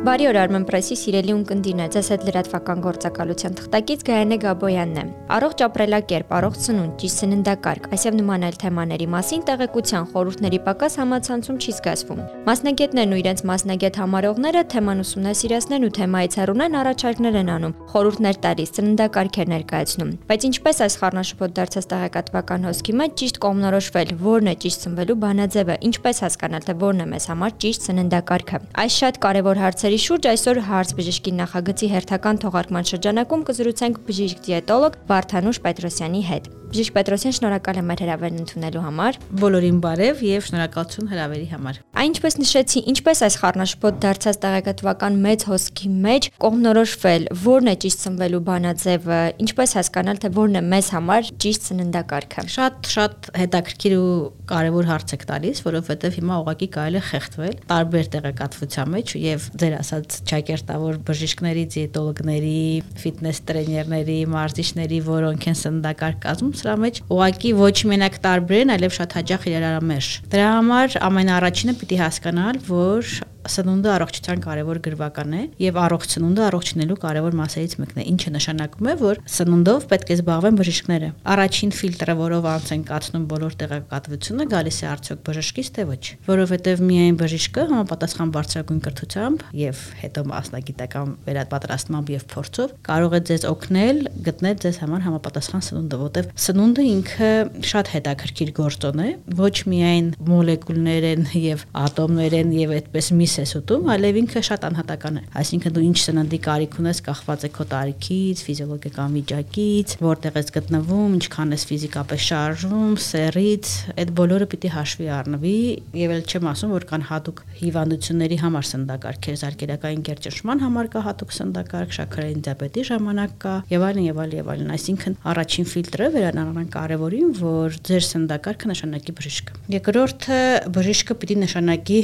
Բարի օր Armen Press-ի սիրելի ունկնդիրներ, ձեզ հետ լրատվական գործակալության թղթակից Գայանե Գաբոյանն է։ Առողջ ապրելակերպ, առողջ սնունդ, ճիշտ սննդակարգ, այսև նման այլ թեմաների մասին տեղեկության խորհուրդների պակաս համացանցում չի զգացվում։ Մասնագետներն ու իրենց մասնագետ համարողները թեման ուսումնասիրացնեն ու թեմայից հեռունեն առաջարկներ են անում, խորհուրդներ տալիս, սննդակարգեր ներկայացնում։ Բայց ինչպես այս խառնաշփոթ դարձած տեղեկատվական հոսքի մեջ ճիշտ կողմնորոշվել, որն է ճիշտ սնվելու բանաձևը, ինչպես հասկանալ, թե որն է մեզ համար ճիշտ սննդակարգը։ Այս շատ կարևոր հարցեր հարցերի շուրջ այսօր հարց բժշկի նախագծի հերթական թողարկման շրջանակում կզրուցենք բժիշկ դիետոլոգ Վարդանուշ Պետրոսյանի հետ։ Բժիշկ Պետրոսյան, շնորհակալ եմ մեր հրավերն ընդունելու համար։ Բոլորին բարև եւ շնորհակալություն հրավերի համար։ Այնպես նշեցի, ինչպես այս խառնաշփոթ դարձած տեղեկատվական մեծ հոսքի մեջ կողմնորոշվել, որն է ճիշտ սնվելու բանաձևը, ինչպես հասկանալ, թե որն է մեզ համար ճիշտ սննդակարգը։ Շատ շատ հետաքրքիր ու կարևոր հարց եք տալիս, որովհետեւ հիմա ուղղակի կարելի է խեղդվել տարբեր տեղեկատվության մեջ եւ ձեր ասած ճակերտավոր բժիշկների, դիետոլոգների, ֆիթնես տրեներների, մարզիչների, որոնք են սննդակարգ կազմում, սրա մեջ ուղղակի ոչ մենակ տարբեր են, այլև շատ հաճախ իրարամերժ։ Դրա համար ամենաառաջինը պիտի հասկանալ, որ սնունդը առողջության կարևոր գրվական է եւ առողջ սնունդը առողջնելու կարևոր մասերից մեկն է, ինչը նշանակում է, որ սնունդով պետք է զբաղվեն բժիշկները։ Առաջին ֆիլտրը, որով անց են կացնում բոլոր տեղեկատվությունը, գալիս է արդյոք բժշկից թե ոչ, որովհետեւ միայն բժիշկը համապատասխան բարձրագույն կրթությամբ եւ հետո մասնագիտական վերապատրաստմամբ եւ փորձով կարող է ձեզ օգնել գտնել ձեզ համար համապատասխան սնունդը, որտեվ սնունդը ինքը շատ հետաքրքիր գործոն է, ոչ միայն մոլեկուլներ են եւ ատոմներ են եւ այդպես մի ես ուտում, այլև ինքը շատ անհատական է։ Այսինքն դու ինչ սննդի կարիք ունես, կախված է քո տարիքից, ֆիզիոլոգիական վիճակից, որտեղ ես գտնվում, ինչքան ես ֆիզիկապես շարժվում, սեռից, այդ բոլորը պիտի հաշվի առնվի, եւ էլ չեմ ասում, որ կան հատուկ հիվանդությունների համար սննդակարգեր, զարգերակային կերճշման համար կա հատուկ սննդակարգ, շաքարային դիաբետի ժամանակ կա եւ այլն եւ այլն եւ այլն։ Այսինքն առաջին ֆիլտրը վերանալան կարևորին, որ ձեր սննդակարգը նշանակի բժիշկը։ Երկրորդը բժիշկը պիտի նշանակի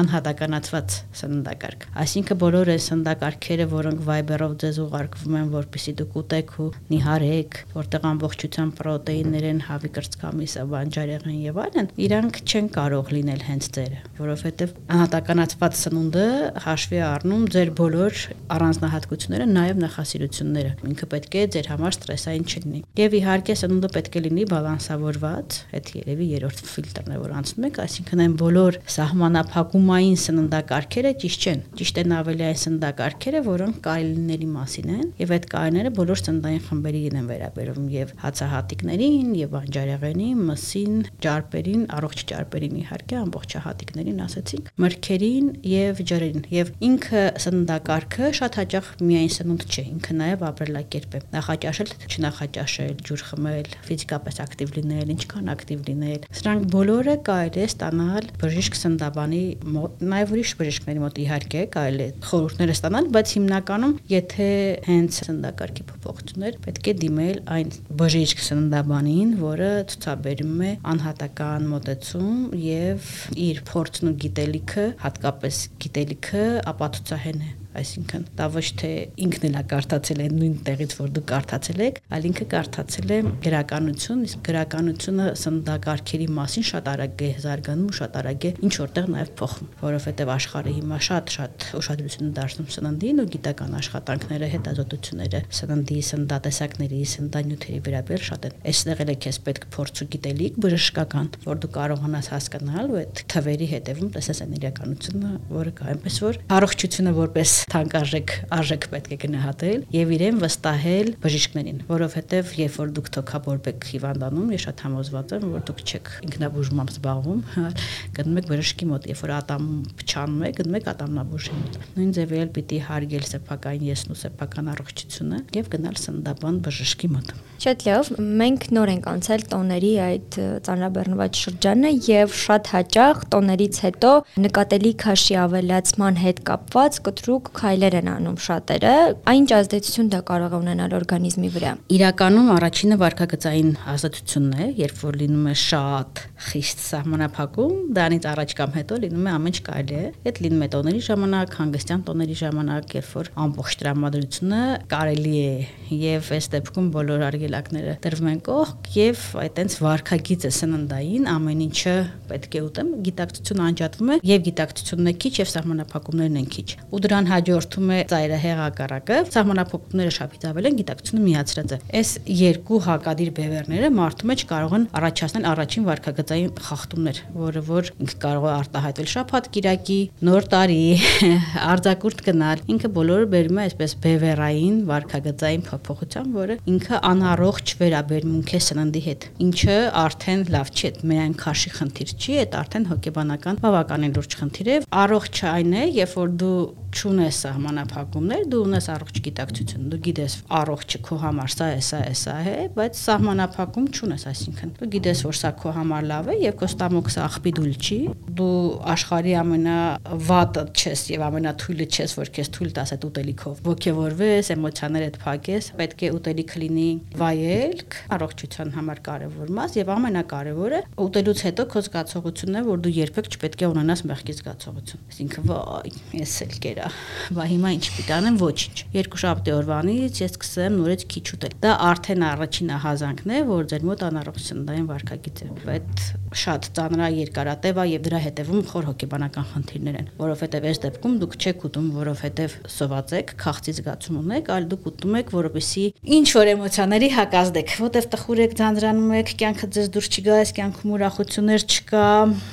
անհատական մենացված սննդակարգ։ Այսինքն բոլոր այս սննդակարգերը, որոնք Viber-ով ձեզ ուղարկվում են, որպեսզի դուք ուտեք ու նիհարեք, որտեղ ամբողջությամբ պրոտեիններ են, հավի կրծքամիսը, բանջարեղեն եւ այլն, իրանք չեն կարող լինել հենց ձերը, որովհետեւ անհատականացված սնունդը հաշվի առնում ձեր բոլոր առանձնահատկությունները, նաեւ նախասիրությունները։ Ինքը պետք է ձեր համար ստրեսային չլինի։ Եվ իհարկե սնունդը պետք է լինի բալանսավորված, այդ երևի երրորդ ֆիլտրն է, որ անցնում եք, այսինքն այն բոլոր սահմանափակումային սնունդ սննդակարգերը ճիշտ չեն։ Ճիշտ են ավելի այն սննդակարգերը, որոնք կարելիների մասին են, եւ այդ կարելիները բոլոր սննդային խմբերին են վերաբերում եւ հացահատիկներին եւ անջարեղենին, մսին, ճարպերին, առողջ ճարպերին իհարկե ամբողջահատիկներին ասեցինք, մրգերին եւ ջրերին։ Եւ ինքը սննդակարգը շատ հաճախ միայն սնունդ չէ, ինքը նաեւ ապրելակերպ է։ Նախաճաշել, չնախաճաշել, ջուր խմել, ֆիզիկապես ակտիվ լինել, ինչքան ակտիվ լինել։ Սրանք բոլորը կարելի է ստանալ բժիշկ սննդաբանի մոտ, նաեւ ուրիշ բժիշկների մոտ իհարկե կարելի է խորհուրդները ստանալ, բայց հիմնականում եթե հենց սննդակարգի փոփոխություններ պետք է դիմել այն բժիշկ սննդաբանին, որը ցուցաբերում է անհատական մոտեցում եւ իր փորձն ու գիտելիքը, հատկապես գիտելիքը ապացուցահեն է այսինքն դա ոչ թե ինքն էլ է կարդացել այն նույն տեղից, որ դուք կարդացել եք, այլ ինքը կարդացել է գրականություն, իսկ գրականությունը սննդակարգերի մասին շատ արագ է զարգանում, շատ արագ է ինչ որտեղ նաև փոխում, որովհետև աշխարհը հիմա շատ-շատ ուշադրություն դարձնում սննդին ու գիտական աշխատանքները, հետազոտությունները սննդի, սննդատեսակների, սննդանյութերի վերաբերյալ շատ են։ Այստեղ էլ է քեզ պետք փորձ ու գիտելիք բժշկական, որ դու կարողանաս հասկանալ ու այդ թվերի հետևում տեսես այն իրականությունը, որը կա, այնպես որ առողջությունը որպես թանկարժեք արժեք պետք է գնահատել եւ իրեն վստահել բժիշկներին, որովհետեւ երբ որ դուք թոքաբորբ եք հիվանդանում, ես շատ համոզված եմ, որ դուք չեք ինքնաբուժմամբ զբաղվում, գնում եք բժշկի մոտ, երբ որ ատամ փչանում եք, գնում եք ատամնաբուժի մոտ։ Նույն ձևի էլ պիտի հարգել սեփական եսն ու սեփական առողջությունը եւ գնալ սննդաբան բժշկի մոտ։ Շատ լավ, մենք նոր ենք անցել տոների այդ ծանրաբեռնված շրջանը եւ շատ հաճախ տոներից հետո նկատելի քաշի ավելացման հետ կապված կտրուկ քայլեր են անում շատերը, այն ազդեցություն դա կարող է ունենալ օրգանիզմի վրա։ Իրականում առաջինը վարկագծային ազդեցությունն է, երբ որ լինում է շատ խիստ սահմանափակում, դրանից առաջ կամ հետո լինում է ամեն ինչ կարելի է։ Այդ լինում է տոների ժամանակ, հանգստյան տոների ժամանակ, երբ որ ամբողջ տրամադրությունը կարելի է եւ այս դեպքում բոլոր արգելակները տրվում են կողք եւ այտենց վարկագիծը սննդային ամեն ինչը պետք է ուտեմ, գիտակցությունը անջատվում է եւ գիտակցությունն է քիչ եւ սահմանափակումներն են քիչ։ Ու դրան հաջորդում է ծայրահեղ ակարակը, սահմանափակումները շապից ավել են, գիտակցությունը միացրած է։ Այս երկու հակադիր բևերները մարդու մեջ կարող են առաջացնել առաջին վարկագծային խախտումներ, որը որ կարող է արտահայտվել շփաթ կիրակի, նոր տարի, արձակուրդ գնալ։ Ինքը բոլորը բերում է այսպես բևերային վարկագծային փոփոխության, որը ինքը անառողջ վերաբերմունք է սննդի հետ, ինչը արդեն լավ չի, միայն քաշի խնդիր չի, այդ արդեն հոգեբանական բավականին լուրջ խնդիր է։ Առողջ այն է, երբ որ դու չունես սահմանափակումներ, դու ունես առողջ գիտակցություն։ Դու գիտես առողջը քո համար սա է, սա է, սա է, բայց սահմանափակում չունես, այսինքն դու գիտես, որ սա քո համար լավ է եւ քո ստամոքսը աղբի դուլ չի։ Դու աշխարհի ամենավատը չես եւ ամենաթույլը չես, որ քեզ թույլ տաս այդ ուտելիքով։ Ոգևորվես, էմոցիաներդ փակես, պետք է ուտելիքը լինի վայելք, առողջության համար կարևոր մաս եւ ամենակարևորը ուտելուց հետո քո զգացողությունն է, որ դու երբեք չպետք է ունենաս մեղքի զգացողություն։ Այսինքն, վայ, ես էլ կեր վրա։ Բա հիմա ինչ պիտի անեմ, ոչինչ։ Երկու շաբթի օրվանից ես սկսեմ նորից քիչ ուտել։ Դա արդեն առաջին ահազանգն է, որ ձեր մոտ անառողջությունային վարկագիծ է։ Բայց շատ ծանր երկարատև է եւ դրա հետևում խոր հոգեբանական խնդիրներ են, որովհետեւ այս դեպքում դուք չեք ուտում, որովհետեւ սոված եք, խաղցի զգացում ունեք, այլ դուք ուտում եք, որովհետեւ ինչ որ էմոցիաների հակազդեք, որտեվ տխուր եք, ձանձրանում եք, կյանքը ձեզ դուրս չգա, այս կյանքում ուրախություններ չկա,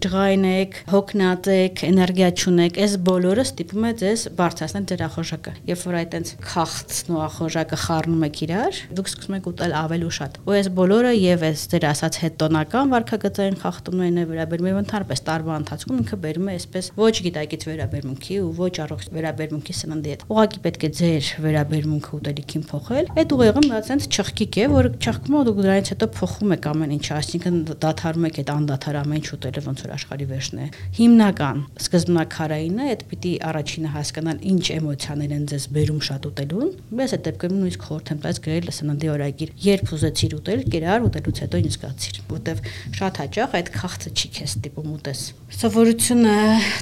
ջղայն եք, հոգնած եք, էներգիա չունեք, այս բոլորը ստիպում է ձեզ բարձրացնել ձեր ախորժակը։ Երբ որ այտենց խախտն ու ախորժակը խառնում եք իրար, դուք սկսում եք ուտել ավելի շատ։ Ու այս բոլորը եւ այս ձեր ասած հետոնական վարկագծային խախտումներն է վերաբերում եւ ընդհանրապես տարվա ընթացքում ինքը բերում է այսպես ոչ գիտակից վերաբերմունքի ու ոչ առողջ վերաբերմունքի սննդի հետ։ Ուղղակի պետք է ձեր վերաբերմունքը ուտելիքին փոխել։ Այդ ուղեղը մի հատ չխկիկ է, որը չխկում է դուք դրանից հետո փոխում եք ամեն ինչ, այսինքն դադարում եք այդ անդադար ամեն ինչ ուտելը ոնց որ աշխարհի վերջն է։ Հիմնական սկզբնակարայինը այդ պիտի առաջինը հասկանալ ինչ էմոցիաներ են ձեզ բերում շատ ուտելուն։ Ես այդ դեպքում նույնիսկ խորհուրդ եմ տալիս գրել սննդի օրագիր։ Երբ ուզեցիր ուտել, կերար ուտելուց հետո ինչ զգացիր, որտեվ շատ հաճախ այդ խախտը չի քեզ տիպում ուտես։ Սովորությունը,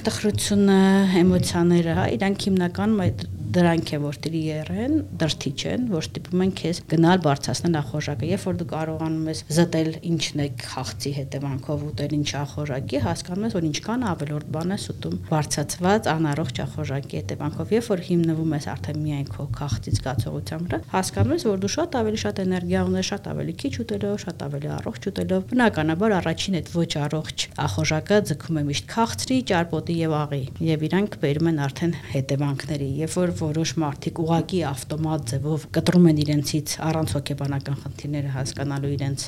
տխրությունը, էմոցիաները, հա, իրանք հիմնականում այդ դրանք է որ տրիեր են, դրթիչ են, որ ստիպում են քեզ գնալ բարձրացնել ախորժակը։ Երբ որ դու կարողանում ես զտել ինչն է խաղցի հետևանքով ուտել ինչ ախորժակի, հասկանում ես որ ինչքան ավելորդ բան ես ուտում բարձացված անառողջ ախորժակի հետևանքով։ Երբ որ հիմնվում ես արդեն միայն քո խաղցի զգացողության վրա, հասկանում ես որ դու շատ ավելի շատ էներգիա ունես, շատ ավելի քիչ ուտելով, շատ ավելի առողջ ուտելով։ Բնականաբար առաջին այդ ոչ առողջ ախորժակը ձգում է միշտ խաղցրի, ճարպոտի եւ աղի, եւ իրանք բերում են արդեն հետևանքների։ Երբ որ որոշ մարդիկ ուղակի ավտոմատ ձևով կտրում են իրենցից առանց հոգեբանական խնդիրները հասկանալու իրենց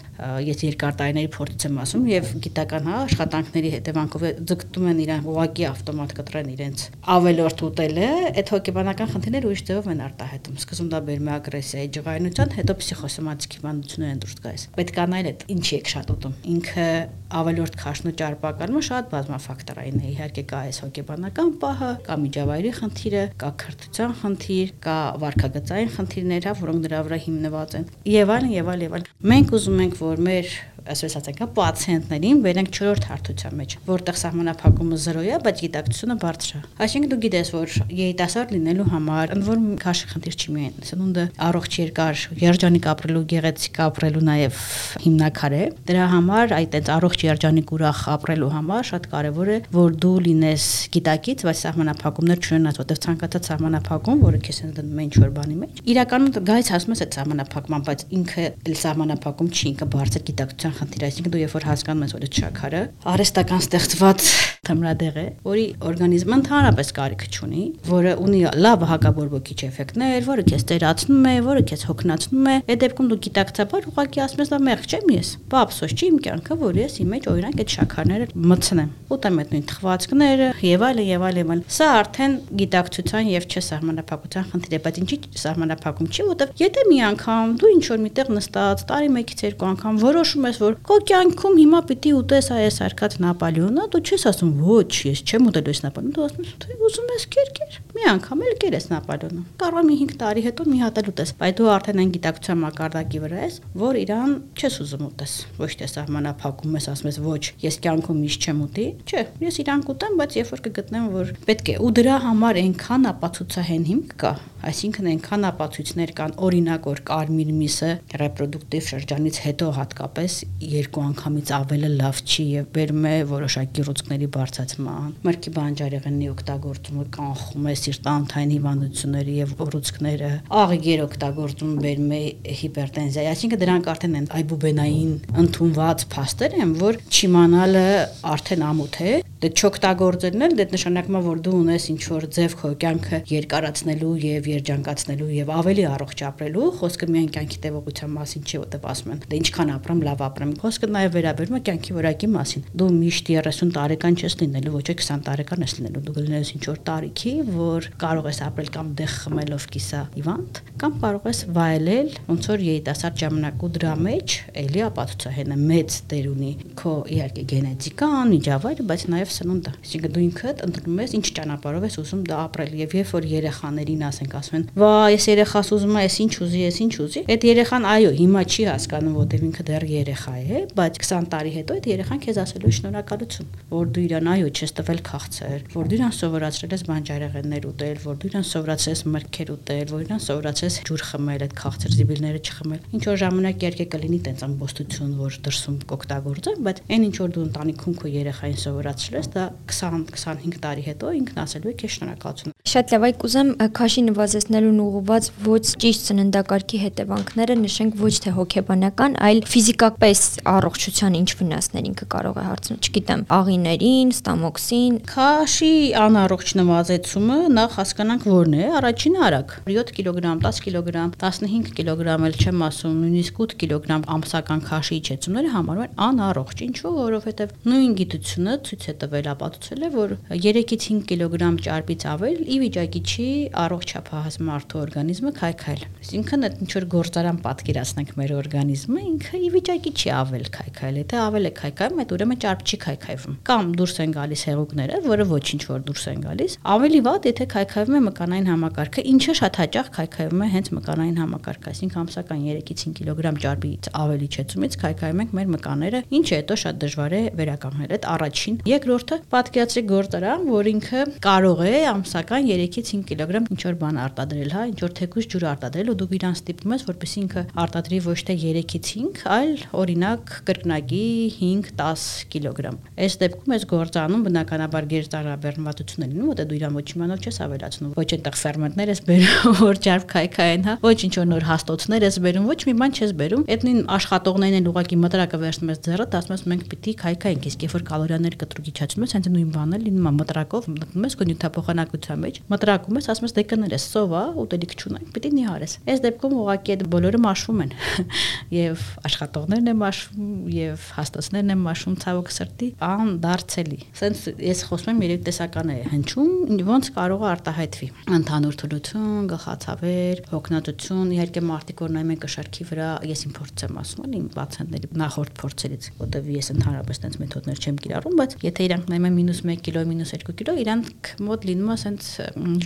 ես երկար տարիների փորձից եմ ասում եւ գիտական հա աշխատանքների հետևանքով ձգտում են իրեն ուղակի ավտոմատ կտրեն իրենց ավելորդ ուտելը այդ հոգեբանական խնդիրները ուրիշ ձևով են արտահայտում սկզբում դա բերում է ագրեսիայի ջղայնության հետո պսիխոսոմատիկ հիվանդություններ են դուրս գալիս պետք է նայել այդ ինչի եք շատ ուտում ինքը ավելորդ քաշնու ճարպակալումը շատ բազմաֆակտորային է իհարկե կա այս հոգեբանական պահը կա միջավայրի խնդիրը կա քրթության տնտեսական խնդիր, կա վարկագծային խնդիրներ, հա, որոնք դրա վրա հիմնված են։ Եվ այլն, եւ այլն, եւ այլն։ Մենք ուզում ենք, որ մեր այսպես ասենք, պացիենտներին վերենք 4-րդ հարթության մեջ, որտեղ սահմանափակումը 0 է, բայց գիտակցությունը բարձր է։ Այսինքն դու գիտես, որ երիտասարդ լինելու համար, ընդ որում քաշի խնդիր չի միայն սնունդը առողջ երկար երջանիկ ապրելու, գեղեցիկ ապրելու նաև հիմնակար է։ Դրա համար այդ այդ առողջ երջանիկ ուրախ ապրելու համար շատ կարևոր է, որ դու լինես գիտակից, բայց սահմանափակումներ չունենաս, որտեղ ցանկացած սահմանափակում, որը քեզ են դնում ինչ որ բանի մեջ, իրականում գայից ասում ես այդ սահմանափակման, բայց ինքը սահմանափակում չի, ինքը բարձր գիտակցության խնդիր, այսինքն դու երբ որ հասկանում ես, որ այդ շաքարը արհեստական ստեղծված թմրադեղ է, որի օրգանիզմը ընդհանրապես կարիք չունի, որը ունի լավ հակաբորբոքիչ էֆեկտներ, որը քեզ ծերացնում է, որը քեզ հոգնածնում է, այդ դեպքում դու գիտակցաբար ուղղակի ասում ես, դա մեղք չեմ ես։ Բա ափսոս չի իմ կյանքը, որ ես իմ մեջ օրինակ այդ շաքարները մցնեմ։ Ուտեմ այդ նույն թխվածքները եւ այլն եւ այլն եւ այլն։ Սա արդեն գիտակցության եւ չսահմանափակության խնդիր է, բայց ինչի սահմանափակում չի, որովհետեւ եթե մի անգամ դու ինչ որ միտեղ նստած տարի 1-ից 2 անգամ որոշում ես ասես, որ քո կյանքում հիմա պիտի ուտես այս արկած Նապոլեոնը, դու չես ասում, ոչ, ես չեմ ուտելու այս Նապոլեոնը, դու ասում ես, թե ուզում ես կերկեր։ Մի անգամ էլ կեր ես Նապոլեոնը։ Կարող եմ 5 տարի հետո մի հատ էլ ուտես, բայց դու արդեն այն գիտակցության մակարդակի վրա ես, որ իրան չես ուզում ուտես։ Ոչ թե սահմանափակում ես, ասում ես, ոչ, ես կյանքում միշտ չեմ ուտի։ Չէ, ես իրան կուտեմ, բայց երբ որ կգտնեմ, որ պետք է ու դրա համար այնքան ապացուցահեն հիմք կա, այսինքն այնքան ապացույցներ կան, օրինակ որ կարմիր միսը ռեպրոդուկտիվ շրջանից հետո հատկապես երկու անգամից ավելի լավ չի եւ բերում է որոշակի ռուցկների բարձրացման։ Մրգի բանջարեղենի օգտագործումը կանխում է սիրտանոթային հիվանդությունների եւ ռուցկները, աղիգեր օգտագործումը բերում է հիպերտենզիա, այսինքն դրանք արդեն են այբուբենային ընդունված փաստեր են, որ չիմանալը արդեն ամոթ է, դե չօգտագործելն էլ դե նշանակում է որ դու ունես ինչ որ ձև քո կյանքը երկարացնելու եւ երջանկացնելու եւ ավելի առողջ ապրելու, խոսքը միայն կյանքի տևողության մասին չի, որտեղ ասում են, դե ինչքան ապրեմ, լավ ապրեմ։ Խոսքը նաեւ վերաբերում է կյանքի որակի մասին։ Դու միշտ 30 տարեկան չես լինելու, ոչ թե 20 տարեկան ես լինելու։ Դու կլինես ինչ որ տարիքի, որ կարող ես ապրել կամ դեղ խմելով կիսա իվանտ, կամ կարող ես վայելել ոնց որ երիտասարդ ժամանակ ու դրա մեջ էլի ապացուցահենը մեծ դեր ունի քո իհարկե գենետիկան, միջավայրը, բայց նաեւ սնունդը։ Այսինքն դու ինքդ ընտրում ես ինչ ճանապարհով ես ուզում դա ապրել եւ երբ որ երեխաներին ասենք ասում են վա ես երեխաս ուզում եմ ես ինչ ուզի ես ինչ ուզի այդ երեխան այո հիմա չի հասկանում որտեվ ինքը դեռ երեխա է բայց 20 տարի հետո այդ երեխան քեզ ասելու շնորհակալություն որ դու իրան այո չես տվել քաղցր որ դու իրան սովորացրել ես բանջարեղեններ ուտել որ դու իրան սովորացրել ես մրգեր ուտել որ իրան սովորացրել ես ջուր խմել այդ քաղցր զիբիլները չխմել ինչ որ ժամանակ իհարկե կլինի տենց ամբոստություն որ դրսում կօգտագործեն բայց այն ինչ որ դու ընտանիքում քո երեխային սովորացրել ես դա 20-25 տարի հետո ինքն ասելու է քեզ շնորհակալություն Շատ լավ, այ կուզեմ քաշի նվազեցնելուն ուղղված ոչ ճիշտ սննդակարգի հետևանքները նշենք ոչ թե հոգեբանական, այլ ֆիզիկապես առողջության ինչ վնասներ ինքը կարող է հարցնել, չգիտեմ, աղիներին, ստամոքսին։ Քաշի անառողջ նվազեցումը նախ հասկանանք որն է, առաջինը արագ 7 կիլոգրամ, 10 կիլոգրամ, 15 կիլոգրամ էլ չեմ ասում, նույնիսկ 8 կիլոգրամ ամսական քաշի իջեցումները համարվում են անառողջ։ Ինչու՞, որովհետև նույն գիտությունը ցույց է տվել, ապացուցել է, որ 3-ից 5 կիլոգրամ ճարպից ավել ի վիճակի չի առողջ չափահաս մարդու օրգանիզմը քայքայել։ Այսինքն այդ ինչ որ գործարան պատկերացնենք մեր օրգանիզմը, ինքը ի վիճակի չի ավել քայքայել, եթե ավել է քայքայում, այդ ուրեմն ճարպ չի քայքայվում։ Կամ դուրս են գալիս հեղուկները, որը ոչինչ որ դուրս են գալիս, ավելի վատ, եթե քայքայվում է մկանային համակարգը, ինչը շատ հաճախ քայքայվում է հենց մկանային համակարգը, այսինքն ամսական 3-ից 5 կիլոգրամ ճարպից ավելի չեցումից քայքայում ենք մեր մկանները, ինչը հետո շատ դժվար է վերականգնել։ Այդ առաջին։ Երկրորդը պատկերացրեք գործարան, որ ինքը կարող է ամսական 3-ից 5 կիլոգրամ ինչ որ բան արտադրել, հա, ինչ որ թեկուզ ջուր արտադրել ու դու իրան ստիպում ես, որպեսզի ինքը արտադրի ոչ թե 3-ից 5, այլ օրինակ կրկնակի 5-10 կիլոգրամ։ Այս դեպքում այս գործանում բնականաբար գերտարաբեռնվածություն է լինում, որտեղ դու իրան ոչ իմանալ չես ավելացնում։ Ոչ այնտեղ ֆերմենտներ ես բերում, որ ճարպ քայքային, հա, ոչ ինչ որ նոր հաստոցներ ես բերում, ոչ մի բան չես բերում։ նույն աշխատողներն են ուղակի մտրակը վերցնում ես ձեռը, ասում ես մենք պիտի քայքայենք, իսկ երբ որ կալորիաներ կտրուկ իջացնում ես, հենց նույն բանը լինում է մտրակով, մտնում ես քո նյութափոխանակության մեջ, մտրակում ես, ասում ես դե կներես, սովա, ուտելիք չունենք, պիտի նիհարես։ Այս դեպքում ուղղակի այդ բոլորը մաշվում են։ Եվ աշխատողներն են մաշվում, եւ հաստոցներն են մաշվում ցավոք սրտի, ան դարձելի։ Սենց ես խոսում եմ երեք տեսական է հնչում, ոնց կարող է արտահայտվի։ Ընդհանուր թուլություն, գլխացավեր, հոգնածություն, իհարկե մարդիկ որ նայում են կշարքի վրա, ես իմ փորձ եմ ասում, իմ պացիենտների նախորդ փորձերից, որտեվ ես ընդհանրապես տենց մեթոդներ չեմ կիրառում, բայց եթե իրանք նայում են -1 կիլո, -2 կիլո, իրանք մոտ լինում է սենց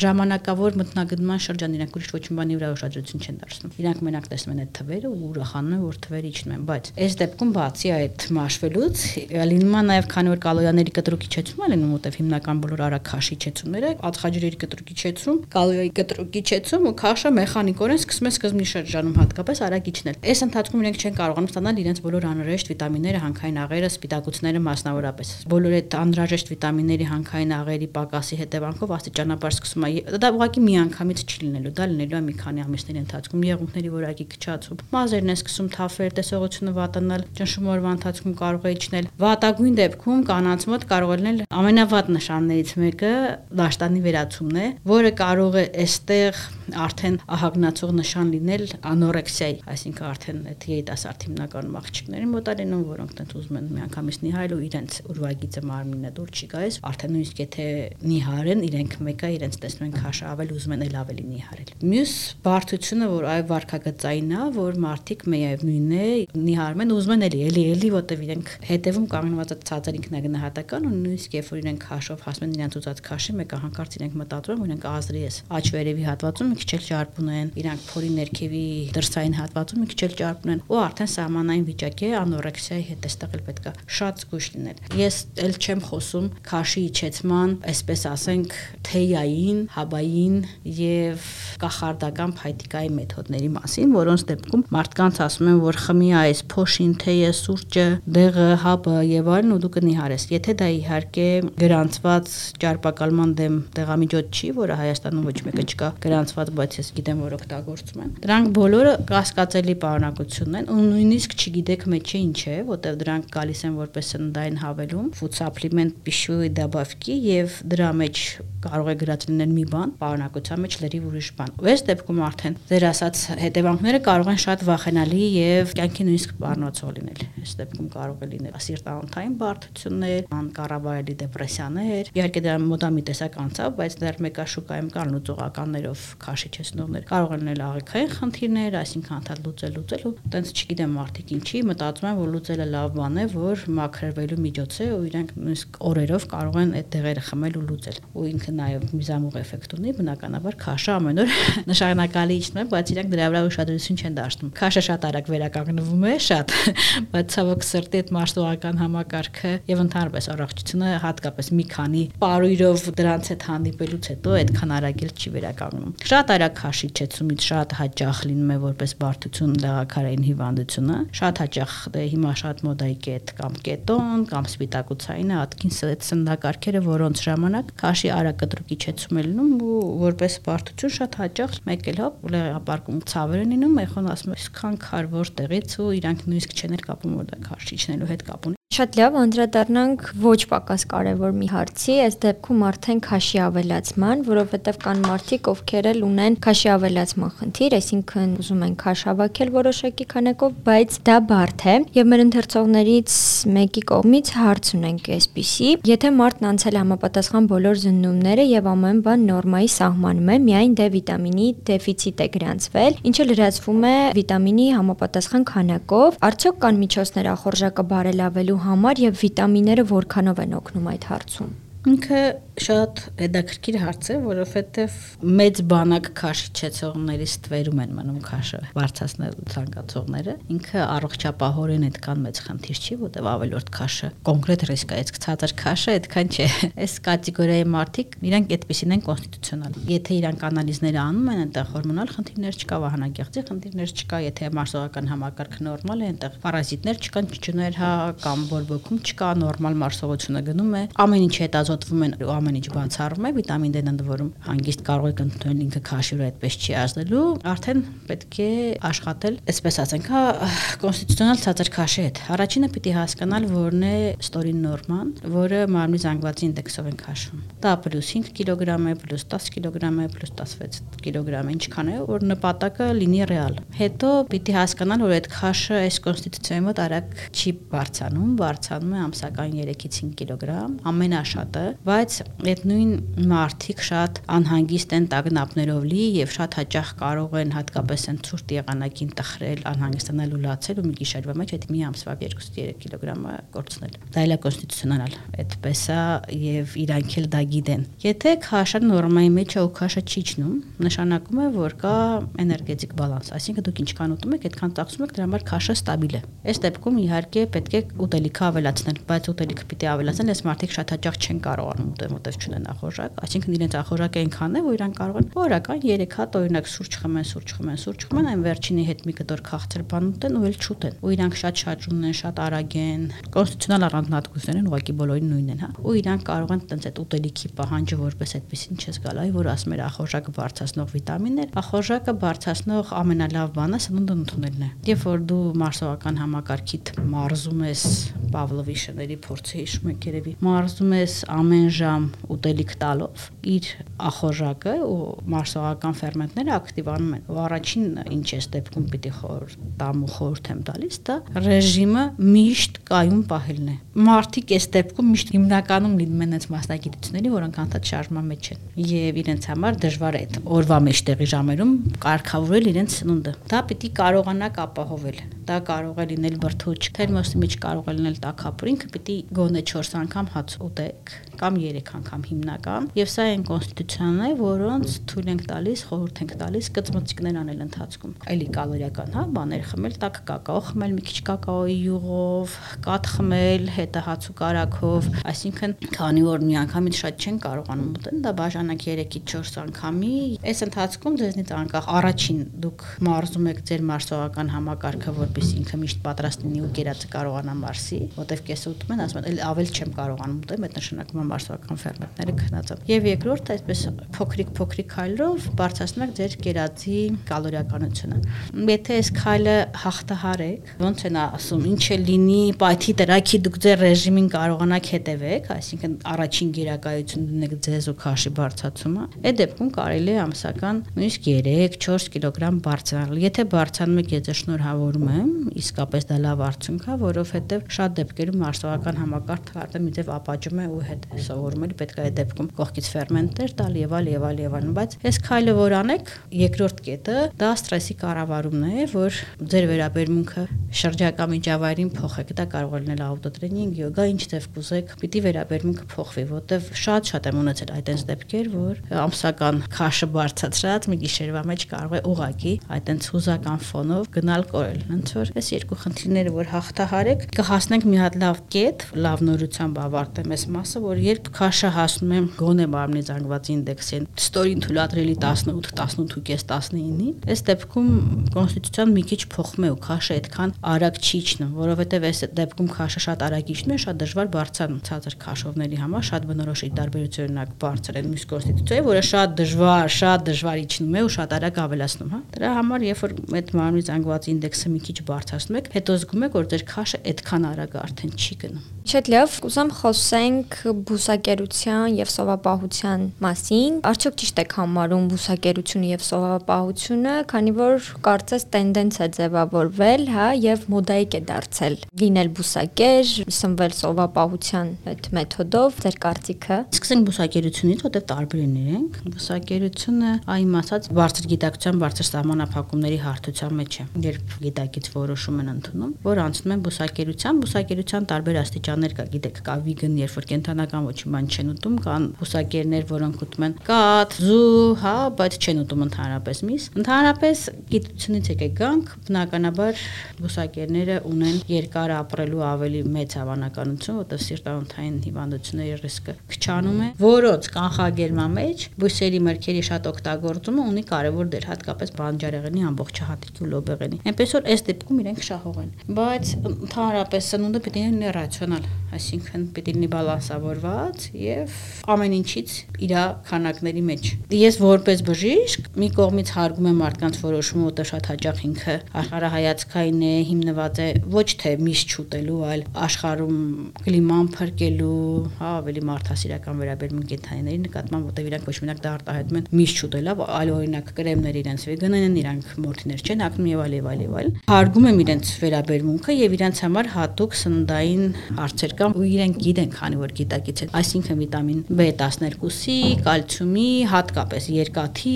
ժամանակավոր մտնագնման շրջան իրանք ուրիշ ոչ մի բանի վրա ուշադրություն չեն դարձնում։ Իրանք մենակ տեսնում են այդ թվերը ու ուրախանում են, որ թվերը իջնում են, բայց այս դեպքում բացի այդ մաշվելուց լինում է նաև քանի որ կալորիաների կտրուկ իջեցում է լինում, որտեվ հիմնական բոլոր արագ քաշի իջեցումները ածխաջրերի կտրուկ իջեցում, կալորիայի կտրուկ իջեցում ու քաշը մեխանիկորեն սկսում է սկզբնի շրջանում հատկապես արագ իջնել։ Այս ընթացքում իրենք չեն կարողանում ստանալ իրենց բոլոր անհրաժեշտ վիտամինները, հանքային աղերը, սպիտակուցները մասնավորապես։ Բոլոր այդ անհրաժեշտ վիտամինների, հանքային աղերի պակասի հետևանքով աստիճանաբար սկսում է դա ուղղակի մի անգամից չի լինելու, դա լինելու է մի քանի ամիսների ընթացքում եղունգների որակի քչացում։ Մազերն է սկսում թափվել, տեսողությունը վատանալ, ճնշում օրվա ընթացքում կարող է իջնել։ Վատագույն դեպքում կանանց մոտ կարող է լինել ամենավատ նշաններից մեկը դաշտանի վերացումն է, որը կարող է այստեղ արդեն ահագնացող նշան լինել անորեքսիայի, այսինքն արդեն այդ երիտասարդ հիմնականում աղջիկների մոտ է լինում, որոնք տենց ուզում են միանգամից նիհարել ու իրենց ուրվագիծը մարմինը դուր չի գալիս, արդեն նույնիսկ եթե նիհարեն, իրենք մեկը իրենց տեսնում են քաշը ավել ուզում են ել ավելի նիհարել։ Մյուս բարդությունը, որ այ վարկագծային է, որ մարդիկ միևնույնն է նիհարում են ուզում են էլի, էլի, էլի, որտեվ իրենք հետևում կանգնված է ցածր ինքնագնահատական ու նույնիսկ երբ որ իրենք քաշով հասնում են իրենց ուզած քաշի, մեկը հանկարծ իրենք մտածում են, իրենք ազրի ես աճ վերևի հատվածում մի քիչ էլ ճարպ ունեն, իրանք փորի ներքևի դրսային հատվածում մի քիչ էլ ճարպ ունեն, ու արդեն սահմանային վիճակ է անորեքսիայի հետ էստեղ էլ պետքա շատ զգույշ լինել։ Ես էլ չեմ խոսում քաշի իջեցման, այսպես ասենք, թեյային, հաբային եւ կախարդական փայտիկայի մեթոդների մասին, որոնց դեպքում մարդկանց ասում են, որ խմի այս փոշին, թեյը, սուրճը, դեղը, հաբը եւ այլն ու դու կնիհարես։ Եթե դա իհարկե գրանցված ճարպակալման դեմ դեղամիջոց չի, որը Հայաստանում ոչ մեկը չկա գրանցված, բայց ես գիտեմ, որ օգտագործում են։ Դրանք բոլորը կասկածելի պարունակություն են ու նույնիսկ չգիտեք մեջը ինչ է, որտեղ դրանք գալիս են որպես սննդային հավելում, food սուպլիմենտ պիշուի դաբավքի եւ դրա մեջ կարող է գրած լինել մի բան, պարունակության մեջ լրիվ ուրիշ բան։ Այս դեպքում արդեն ձեր ասած հետևանքները կարող են շատ վախենալի եւ կյանքի նույնիսկ բառնոցով լինել։ Այս դեպքում կարող է լինել սիրտանոթային բարդություններ, անկառավարելի դեպրեսիաներ։ Իհարկե դրա մոտամի տեսակ անցավ, բայց դեռ մեկաշուկայում կան լուծողականներով քաշի չեցնողներ։ Կարող են լինել աղիքային խնդիրներ, այսինքն հաթա լուծել լուծելու, տենց չգիտեմ մարդիկ ինչի, մտածում են որ լուծելը լավ բան է, որ մաքրվելու միջոց է ու իրենք նույնիսկ օրերով կարող են այդ դեղերը խմել ու լուծել։ Ու ինքը նաև միզամուղ էֆեկտ ունի, բնականաբար քաշը ամեն օր նշանակալի իջնում է, բայց իրենք դրա վրա ուշադրություն չեն դարձնում։ Քաշը շատ արագ վերականգնվում է, շատ, բայց ցավոք սրտի այդ մարսողական համակարգը եւ ընդհանրապես առողջությունը հատկապես մի քանի պարույրով դրանց հետ հանդիպելուց հետո այդքան արագ էլ չի վերականգնում։ Շատ արագ քաշի չեցումից շատ հաճախ լինում է որպես բարդություն լեղակարային հիվանդությունը։ Շատ հաճախ դե հիմա շատ մոդայի կետ կամ կետոն կամ սպիտակուցային Ատկինսը այդ սննդակարգերը, որոնց ժամանակ քաշի արակտրուկի չեցում է լինում ու որպես բարդություն շատ հաճախ մեկ էլ հա լեղապարկում ցավեր են լինում, այխոն ասում է, իսկ քան քար որտեղից ու իրանք նույնիսկ չեն էլ կապում որ դա քաշիչնելու հետ կապ Շատ լավ, անդրադառնանք ոչ պակաս կարևոր մի հարցի, այս դեպքում արդեն քաշի ավելացման, որովհետև կան մարդիկ, ովքեր էլ ունեն քաշի ավելացման խնդիր, այսինքն ուզում են քաշ հավաքել որոշակի քանակով, բայց դա բարդ է, եւ մեր ընթերցողներից մեկի կողմից հարց ունենք այսպիսի. եթե մարդն անցել համապատասխան բոլոր զննումները եւ ամեն բան նորմայի սահմանում է, միայն D վիտամինի դեֆիցիտ է գրանցվել, ինչը լրացվում է վիտամինի համապատասխան քանակով, արդյոք կան միջոցներ ախորժակը բարելավելու համար եւ վիտամինները որքանով են օգնում այդ հարցում։ Ինքը շատ հետաքրքիր հարց է, որովհետև մեծ բանակ քաշիչեցողներից ստվերում են մնում քաշը բարձրացնելու ցանկացողները։ Ինքը առողջապահորեն այդքան մեծ խնդիր չի, որտեղ ավելորդ քաշը կոնկրետ ռիսկ է, իսկ ցածր քաշը այդքան չէ։ Այս կատեգորիայի մարդիկ իրանք այդպեսին են կոնստիտուցիոնալ։ Եթե իրանք անալիզները անում են, այնտեղ հորմոնալ խնդիրներ չկա, վահանագեղձի խնդիրներ չկա, եթե մարսողական համակարգը նորմալ է, այնտեղ պարազիտներ չկան, ճճուներ հա կամ բորբոքում չկա, նորմալ մարսողությունը գնում է։ Ամեն ինչ հետազոտվում են ու ամեն ինչ բացառվում է, վիտամին D-ն ընդ որում հանգիստ կարող եք ընդունել ինքը քաշիրը այդպես չի ազդելու, արդեն պետք է աշխատել, այսպես ասենք, հա կոնստիտուցիոնալ ցածր քաշի հետ։ Առաջինը պիտի հասկանալ որն է ստորին նորման, որը մարմնի զանգվածի ինդեքսով են քաշում։ Դա +5 կիլոգրամ է, +10 կիլոգրամ է, +16 կիլոգրամ ինչքան է, որ նպատակը լինի ռեալ։ Հետո պիտի հասկանալ, որ այդ քաշը այս կոնստիտուցիայի մոտ արագ չի բարձանում, բարձանում է ամսական 3-ից 5 կիլոգրամ, ամենաշատը, բայց այդ նույն մարդիկ շատ անհանգիստ են տագնապներով լի եւ շատ հաճախ կարող են հատկապես են ցուրտ եղանակին տխրել, անհանգստանալ ու լացել ու մի գիշերվա մեջ այդ մի ամսվա 2-3 կիլոգրամը կորցնել։ Դա էլ է կոնստիտուցիոնալ, այդպես է եւ իրանք էլ դա գիտեն։ Եթե քաշը նորմայի մեջ է ու քաշը չի ճնում, նշանակում է, որ կա էներգետիկ բալանս, այսինքն դուք ինչքան ուտում եք, այդքան ծախսում եք, դրա համար քաշը ստաբիլ է։ Այս դեպքում իհարկե պետք է ուտելիքը ավելացնել, բայց ուտելիքը պիտի ավելացնել, այս մարդիկ շատ հաճախ չեն կարողանում ուտել, որտեղ չունեն ախորժակ, այսինքն իրենց ախորժակը այնքան է, որ իրանք կարող են օրական 3 հատ օրինակ սուրճ խմեն, սուրճ խմեն, սուրճ խմեն, այն վերջինի հետ մի կտոր քաղցր բան ուտեն ու էլ չուտեն։ Ու իրանք շատ շարժումն են, շատ արագ են, կոնստիտուցիոնալ առանձնահատկություններ են, ուղղակի բոլորին նույնն են, հա։ Ու իրանք կարող են տենց այդ ուտելիքի պահանջը որպես այդպեսին չես գալ, այ որ ասում էր ախորժակը բարձրացնող վիտամիններ, ախորժակը բարձրացնող ամենալավ բանը սնունդը ընդունելն է։ Երբ որ դու մարսողական համակարգիդ մարզում ես Պավլովի շների փորձը հիշում եք երևի, մարզում ես ամեն ժամ ուտելիք տալով իր ախորժակը ու մարսողական ֆերմենտները ակտիվանում են։ Ու առաջին ինչ ես դեպքում պիտի խոր տամ ու խորթ եմ տալիս, դա ռեժիմը միշտ կայուն պահելն է։ Մարդիկ այս դեպքում միշտ հիմնականում լինում են այս մասնագիտությունների, որոնք անդադ շարժման մեջ են եւ իրենց համար դժվար է այդ օրվա մեջտեղի ժամերում կարգավորել իրենց սնունդը։ Դա պիտի կարողանաք ապահովել դա կարող է լինել բրթուճ, թերմոսի մեջ կարող է լինել տաքապուր, ինքը պիտի գոնե 4 անգամ հաց ուտեք կամ 3 անգամ հիմնական եւ սա այն կոնստիտուցիան է, որոնց թույլ ենք տալիս, խորհուրդ ենք տալիս կծմծիկներ անել ընթացքում։ Այլի կալորիական, հա, բաներ խմել, տաք կակաո խմել, մի քիչ կակաոյի յուղով, կաթ խմել, հետը հաց ու կարակով, այսինքն քանի որ մի անգամից շատ չեն կարողանում ուտել, դա բաժանակ 3-ից 4 անգամի, այս ընթացքում ձեզնից անկախ առաջին դուք մարզում եք ձեր մարսողական համակարգը, որպեսզի ինքը միշտ պատրաստ լինի ու կերածը կարողանա մարսի, որտեվ կեսը ուտում են, ասում են, ավել չեմ կարողանում ուտել, այդ նշանակում է մարսողական ֆերմենտները քնած են։ Եվ երկրորդ այսպես փոքրիկ-փոքրիկ քայլերով բարձրացնում եք ձեր կերածի կալորիականությունը։ Եթե այս քայլը հաղթահարեք, ոնց են ասում, ինչ է լինի, պայթի տրակի դուք ձեր ռեժիմին կարողանաք հետևեք, այսինքն առաջին գերակայություն դնեք ձեզ ու քաշի բարձրացումը, այդ դեպքում կարելի է ամսական նույնիսկ 3-4 կիլոգրամ բարձրանալ։ Եթե բարձրանում եք, ես շնորհավորում եմ, իսկապես դա լավ արդյունք է, որովհետև շատ դեպքերում մարսողական համակարգը արդեն մի ձև ապաճում է ու հետ սովորում էլ պետք է այդ դեպքում կողքից ֆերմենտներ տալ եւ այլ եւ այլ եւ այլ, բայց այս քայլը որ անեք, երկրորդ կետը դա ստրեսի կառավարումն է, որ ձեր վերաբերմունքը շրջակա միջավայրին փոխեք։ Դա կարող է լինել աուտոտրեյնինգ, յոգա, ինչ դեպք կուզեք, պիտի վերաբերմունքը փոխվի, որտեվ շատ-շատ եմ ունեցել այդպես դեպքեր, որ ամսական քաշը բարձրացած մի գիշերվա մեջ կարող է ուղակի այդպես հուզական ֆոնով գնալ կորել։ Հենց որ այս երկու խնդիրները որ հաղթահարեք, կհասնենք մի հատ լավ կետ, լավ նորությամբ ավարտեմ այս մասը, որ երբ քաշը հասնում է գոնե մարմնի զանգված ինդեքսին, ստորին թույլատրելի 18, 18.5, 19-ին, այս դեպքում կոնստիտուցիան մի քիչ փոխում է ու քաշը այդքան արագ չի իջնում, որովհետև այս դեպքում քաշը շատ արագ իջնում է, շատ դժվար բարձրանում ցածր քաշովների համար շատ բնորոշ տարբերություն օրինակ բարձր է մյուս կոնստիտուցիայի, որը շատ դժվար, շատ դժվար իջնում է ու շատ արագ ավելացնում, հա։ Դրա համար երբ որ այդ մարմնի զանգված ինդեքսը մի քիչ բարձրացնում եք, հետո զգում եք, որ ձեր քաշը այդքան արագ արդեն չի գնում։ Շատ լավ, կուզեմ խոսենք բուսակերության եւ սովապահության մասին։ Արդյոք ճիշտ եք համարում բուսակերությունը եւ սովապահությունը, քանի որ կարծես տենդենց է ձևավորվել, հա, եւ մոդայիկ է դարձել։ Լինել բուսակեր, սնվել սովապահության այդ մեթոդով, ձեր կարծիքը։ Սկսենք բուսակերությունից, որտեղ տարբեր են իրենք։ Բուսակերությունը, այն ասած, բարձր գիտակցության, բարձր սահմանափակումների հարթության մեջ է։ Երբ գիտակից որոշում են ընդունում, որ անցնում են բուսակերության, բուսակերության տարբեր աստիճան բաններ կա, գիտեք, կա վիգան, երբ որ կենթանական ոչ մի բան չեն ուտում, կան հուսակերներ, որոնք ուտում են կաթ, զու, հա, բայց չեն ուտում ընդհանրապես միս։ Ընդհանրապես գիտությունից եկեք գանք, բնականաբար հուսակերները ունեն երկար ապրելու ավելի մեծ հավանականություն, որտեղ սիրտանոթային հիվանդությունների ռիսկը քչանում է, որոց կանխագերման մեջ բույսերի մրգերի շատ օգտագործումը ունի կարևոր դեր, հատկապես բանջարեղենի ամբողջ հատիկի ու լոբեղենի։ Այնպես որ այս դեպքում իրենք շահող են, բայց ընդհանրապես սնունդը է լինի ռացիոնալ այսինքն պիտի լինի բալանսավորված եւ ամեն ինչից իր քանակների մեջ։ Ես որպես բժիշկ մի կողմից հարգում եմ մարդկանց որոշումը, որտեղ շատ հաճախ ինքը աշխարհայացքային է, հիմնված է ոչ թե միշտ չուտելու, այլ աշխարհում կլիման փրկելու, հա, ավելի մարդասիրական վերաբերմունք կենթանիների նկատմամբ, որտեղ իրանք ոչ մենակ դա արտահայտում են միշտ չուտելա, այլ օրինակ կրեմներ իրենց վեգան են, իրանք մորթիներ չեն ակնում եւ այլ եւ այլ եւ այլ։ Հարգում եմ իրենց վերաբերմունքը եւ իրենց համար հատուկ սննդային հարցեր կան ու իրենք գիտեն, քանի որ գիտակից են, այսինքն վիտամին B12-ի, կալցիումի, հատկապես երկաթի,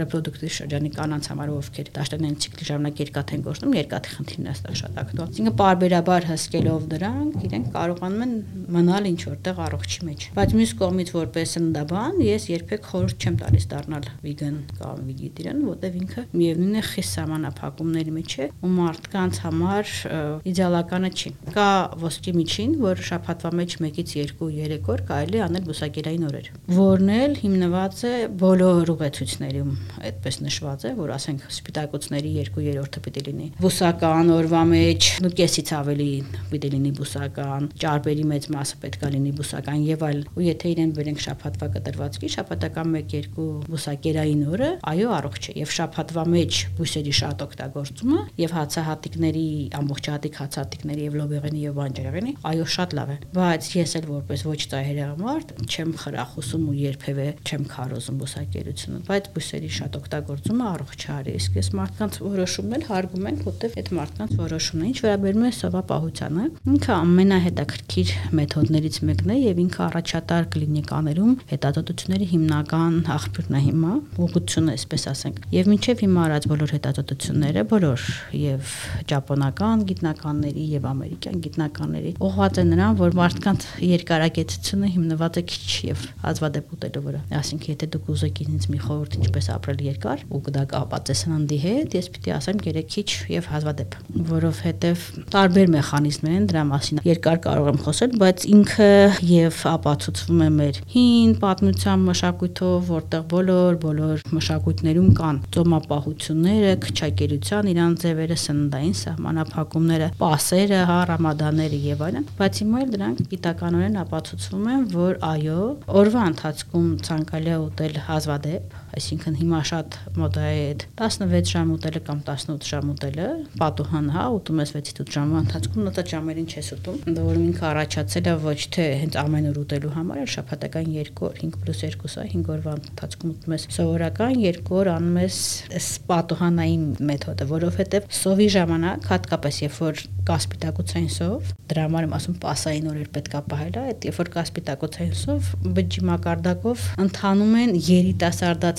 ռեպրոդուկտիվ շրջանի կանանց համար ովքեր դաշտանային ցիկլի ժամանակ երկաթ են գործում, երկաթի խնդիրն է ստեղ շատ ակտուալ։ Այսինքն բարբերաբար հսկելով դրանք, իրենք կարողանում են մնալ ինչ որտեղ առողջի մեջ։ Բայց մյուս կողմից որպես ընդդաբան, ես երբեք խորհուրդ չեմ տալիս դառնալ վիգան կամ վիգետիրիան, որտեղ ինքը միևնույն է խիստ սահմանափակումների մեջ է ու մարդկանց համար իդեալականը չի։ Կա ոսկի միջին, որ շաբաթվա մեջ 1-ից 2-3 օր կարելի անել բուսակերային օրեր, որն էլ հիմնված է բոլոր ուղեցույցներում, այդպես նշված է, որ ասենք սպիտակուցների 2/3-ը պիտի լինի բուսական օրվա մեջ, ու կեսից ավելի պիտի լինի բուսական, ճարպերի մեծ մասը պետքա լինի բուսական եւ այլ։ Ու եթե իրեն վերենք շաբաթվա կտրվածքի, շաբաթական 1-2 բուսակերային օրը, այո, առողջ է եւ շաբաթվա մեջ բույսերի շատ օգտագործումը եւ հացահատիկների ամբողջ հատիկ հացահատիկների եւ լոբեղենի եւ բանջարեղենի, այո, շատ լավ է, բայց ես էլ որպես ոչ ծայրի համար չեմ խրախուսում ու երբևէ չեմ քարոզում բուսակերությունը, բայց բույսերի շատ օգտագործումը առողջ է արի։ Իսկ ես մարդկանց որոշումն էլ հարգում եմ, որտեվ այդ մարդկանց որոշումն է։ Ինչ վերաբերում է սովապահությանը, ինքը ամենահետաքրքիր մեթոդներից մեկն է եւ ինքը առաջատար կլինիկաներում հետազոտությունների հիմնական աղբյուրն է հիմա, ուղղությունը, այսպես ասենք։ Եվ մինչև հիմա արած բոլոր հետազոտությունները, բոլոր եւ ճապոնական գիտնականների եւ ամերիկյան գիտնականների ուղղված են նրան, որ մարդկանց երկարակեցությունը հիմնված է քիչ եւ ազվադեպ ուտելու վրա։ Այսինքն, եթե դուք ուզեք ինձ մի խորհուրդ ինչպես ապրել երկար ու դա կապված է սննդի հետ, ես պիտի ասեմ գերե քիչ եւ հազվադեպ, որովհետեւ տարբեր մեխանիզմներ են դրա մասին։ Երկար կարող եմ խոսել, բայց ինքը եւ ապացուցվում է մեր հին պատմության մշակույթով, որտեղ բոլոր բոլոր մշակույթներում կան ծոմապահությունները, քչակերության իրան ձևերը, սննդային սահմանափակումները, պասերը, հա, ռամադանները եւ այլն, բայց հիմա էլ դրանք գիտականորեն ապացուցվում են, որ այո, օրվա ընթացքում ցանկալի է ուտել հազվադեպ, այսինքն հիմա շատ մոդա է 16 ժամ ուտելը կամ 18 ժամ ուտելը, պատուհան, հա, ուտում ես 6-ից 8 ժամվա ընթացքում, նոթա ժամերին չես ուտում, որում ինքը առաջացել է ոչ թե հենց ամեն օր ուտելու համար, այլ շաբաթական 2 օր, 5 + 2-ը 5 օրվա ընթացքում ուտում ես սովորական, 2 օր անում ես պատուհանային մեթոդը, որովհետև սովի ժամանակ, հատկապես երբ որ կա սպիտակուցային սով, դրա համար եմ ասում պասային օրեր պետքա պահել, այդ երբ որ կա սպիտակուցային սով, բջջի մակարդակով ընթանում են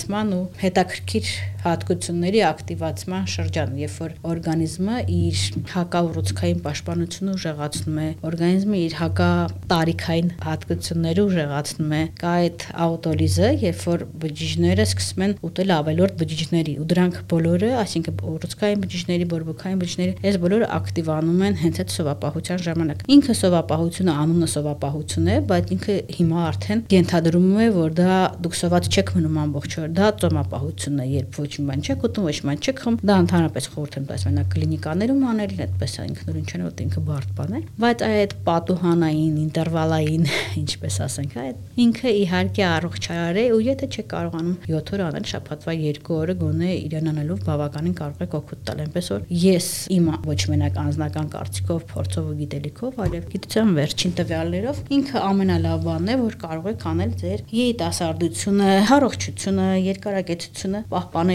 երիտասարդացման ու հետաքրքիր հատկությունների ակտիվացման շրջան, երբ որ օրգանիզմը իր հակաուռուցքային պաշտպանությունը ուժեղացնում է, օրգանիզմը իր հակա տարիքային հատկությունները ուժեղացնում է, կա այդ աուտոլիզը, երբ որ բջիջները սկսում են ուտել ավելորդ բջիջների ու դրանք բոլորը, այսինքն ուռուցքային բջիջների, բորբոքային բջիջների, այս բոլորը ակտիվանում են հենց այդ սովապահության ժամանակ։ Ինքը սովապահությունը անունը սովապահություն է, բայց ինքը հիմա արդեն ենթադրում է, որ դա դուք սոված չեք մնում ամբողջ օր, դա ծոմապահությունն է, երբ ոչ մի բան չեք ուտում, ոչ մի բան չեք խմում, դա ընդհանրապես խորհուրդ եմ տալիս մենակ կլինիկաներում անել, այդպես ինքնուրույն չեն որ ինքը բարդ բան է, բայց այդ պատուհանային, ինտերվալային, ինչպես ասենք, այդ ինքը իհարկե առողջարար է ու եթե չեք կարողանում 7 օր անել շաբաթվա 2 օրը գոնե իրեն անելով բավականին կարող եք օգուտ տալ, այնպես որ ես իմ ոչ մենակ անձնական կարծիքով, փորձով ու գիտելիքով, այլև գիտության վերջին տվյալներով ինքը ամենալավ բանն է, որ կարող եք անել ձեր երիտասարդությունը, առողջությունը, երկարակեցությունը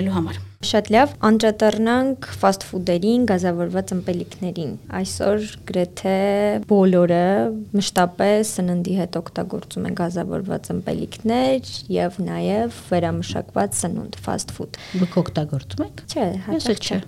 պահպանելու համար։ Շատ լավ, անդրադառնանք ֆաստ ֆուդերին, գազավորված ըմպելիքներին։ Այսօր գրեթե բոլորը մշտապես սննդի հետ օգտագործում են գազավորված ըմպելիքներ եւ նաեւ վերամշակված սնունդ, ֆաստ ֆուդ։ Դուք օգտագործում եք։ Չէ, հաճախ չէ։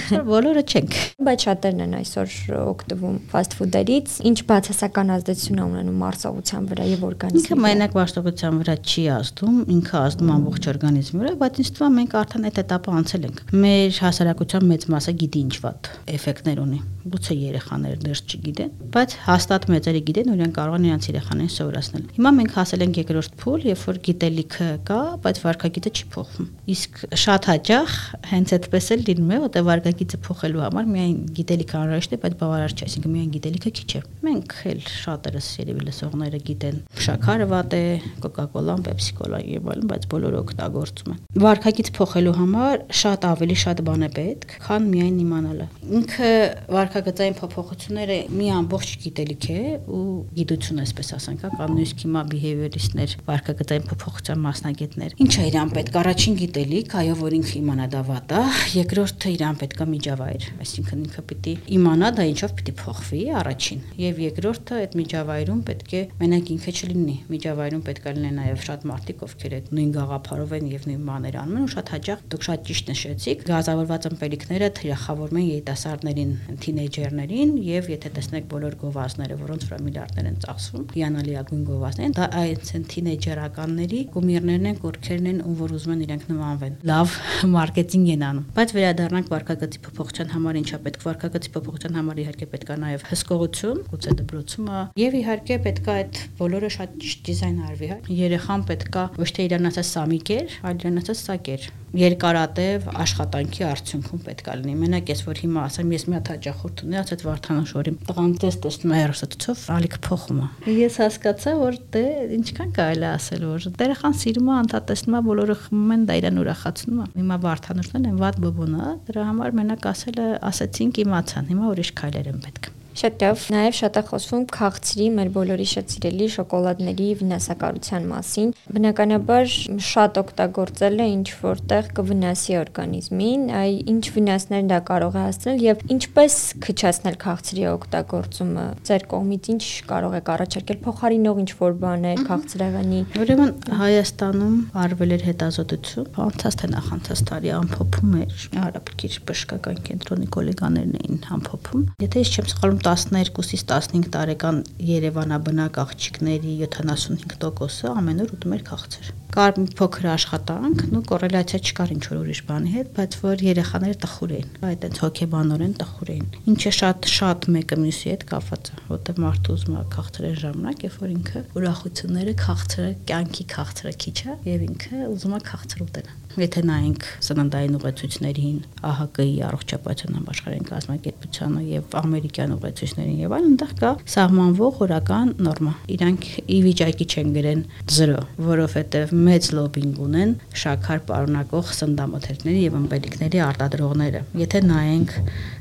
Այսօր բոլորը չենք։ Բայց շատերն են այսօր օգտվում ֆաստ ֆուդերից, ինչ բացասական ազդեցություն ունենում մարսողության վրա եւ օրգանիզմի։ Ինքը մենակ մարսողության վրա չի ազդում, ինքը ազդում ամբողջ օրգանիզմի վրա, բայց ինձ թվում մենք արդեն այդ этаպը անցել ենք։ Մեր հասարակության մեծ մասը գիտի ինչ վատ էֆեկտներ ունի։ Գուցե երեխաները դեռ չգիտեն, բայց հաստատ մեծերը գիտեն, որ իրենք կարող են իրենց երեխաներին սովորացնել։ Հիմա մենք հասել ենք երկրորդ փուլ, երբ որ գիտելիքը կա, բայց վարկագիտը չի փոխվում։ Իսկ շատ հաճախ հենց այդպես էլ լինում է, որտեղ վարկագիծը փոխելու համար միայն գիտելիքը անհրաժեշտ է, բայց բավարար չէ, այսինքն միայն գիտելիքը քիչ է։ Մենք էլ շատերս երևի լսողները գիտեն, շաքարը վատ է, Coca-Cola-ն, Pepsi-Cola-ն եւ այլն, բայց բոլորը օգտագործում են։ Վարկագիծ փոխելու համար շատ ավելի շատ բան է պետք, քան միայն իմանալը։ Ինքը վարկագծային փոփոխությունները մի ամբողջ գիտելիք է ու գիտություն այսպես ասենք, կամ նույնիսկ հիմա behaviorist-ներ, վարկագծային փոփոխության մասնագետներ։ Ինչ է իրան պետք առաջին գիտելիք, այո, որ ինքը իմանա դա վատ է, երկրորդը իրան պետք է միջավայր, այսինքն ինքը պիտի իմանա դա ինչով պիտի փոխվի առաջին, եւ երկրորդը այդ միջավայրում պետք է մենակ ինքը չլինի, միջավայրում պետք է լինեն նաեւ շատ մարդիկ, ովքեր այդ նույն գաղափարով են եւ նույն բաներ անում ու շատ հաճախ դուք շատ ճիշտ նշեցիք, գազավորված ըմպելիքները թիրախավորում են երիտասարդներին, թինեյջերներին եւ եթե տեսնեք բոլոր գովազդները, որոնց վրա միլիարդներ են ծախսվում, հիանալի ագույն գովազդներ են, դա այս են թինեյջերականների գումիրներն են, կորքերն են, ում որ ուզում են իրենք նմանվեն։ Լավ մարքեթինգ են անում։ Բայց վերադառնանք վարկագծի փոփոխության համար ինչա պետք վարկագծի փոփոխության համար իհարկե պետք է նաեւ հսկողություն, գուցե դպրոցումը եւ իհարկե պետք է այդ բոլորը շատ ճիշտ դիզայն արվի, հա։ Երեխան պետք է ոչ թե իրան ասած սամիկեր, այլ իրան ասած սակեր երկարատև աշխատանքի արդյունքում պետք է լինի։ Մենակ ես որ հիմա ասեմ, ես մի հատ հաճախորդ ունի, ասած Վարդան Շորի տղան տես տեսնում է հերոսացով, ալիք փոխում է։ Ես հասկացա, որ դե ինչքան կարելի ասել, որ երեխան սիրում է, անդադեսնում է, բոլորը խմում են, դա իրան ուրախացնում է։ Հիմա Վարդան Շորն են վատ բոբոնա, դրա համար մենակ ասելը ասեցինք իմացան, հիմա ուրիշ քայլեր են պետք։ Շատ լավ, նաև շատ է խոսվում քաղցրի մեր բոլորի շատ սիրելի շոկոլադների վնասակարության մասին։ Բնականաբար շատ օգտագործելը ինչ որտեղ կվնասի օրգանիզմին, այ ինչ վնասներ դա կարող է հասցնել եւ ինչպես քչացնել քաղցրի օգտագործումը։ Ձեր կողմից ինչ կարող եք առաջարկել փոխարինող ինչ որ բաներ քաղցրեղենի։ Ուրեմն Հայաստանում արվել էր հետազոտություն, անցած թե նախանցած տարի ամփոփում էր Արաբկիր բժշկական կենտրոնի գոլեգաներն էին ամփոփում։ Եթե ես չեմ սխալվում 12-ից 15 տարեկան Երևանաբնակ աղջիկների 75%-ը ամեն օր ուտում էր քաղցր կար մի փոքր աշխատանք, նու կոռելացիա չկար ինչ որ ուրիշ բանի հետ, բայց որ երեխաները տխուր էին։ Այդ այնց հոգեբանորեն տխուր էին։ Ինչը շատ շատ մեկը մյուսի հետ կապված է, որտեղ մարդը ուզում է քաղցրել ժամանակ, երբ որ ինքը ուրախությունները քաղցրը, կյանքի քաղցրը քիչ է, եւ ինքը ուզում է քաղցր ուտել։ Եթե նայենք սննդային ուղեցույցներին, ԱՀԿ-ի առողջապահության համաշխարհային կազմակերպությանը եւ ամերիկյան ուղեցույցներին եւ այլն, այնտեղ կա սահմանվող օրական նորմա։ Իրանք ի վիճակի չեն գրեն 0, որովհետեւ մեծ լոբինգ ունեն շաքար պարունակող սննդամթերքների եւ ըմպելիքների արտադրողները։ Եթե նայենք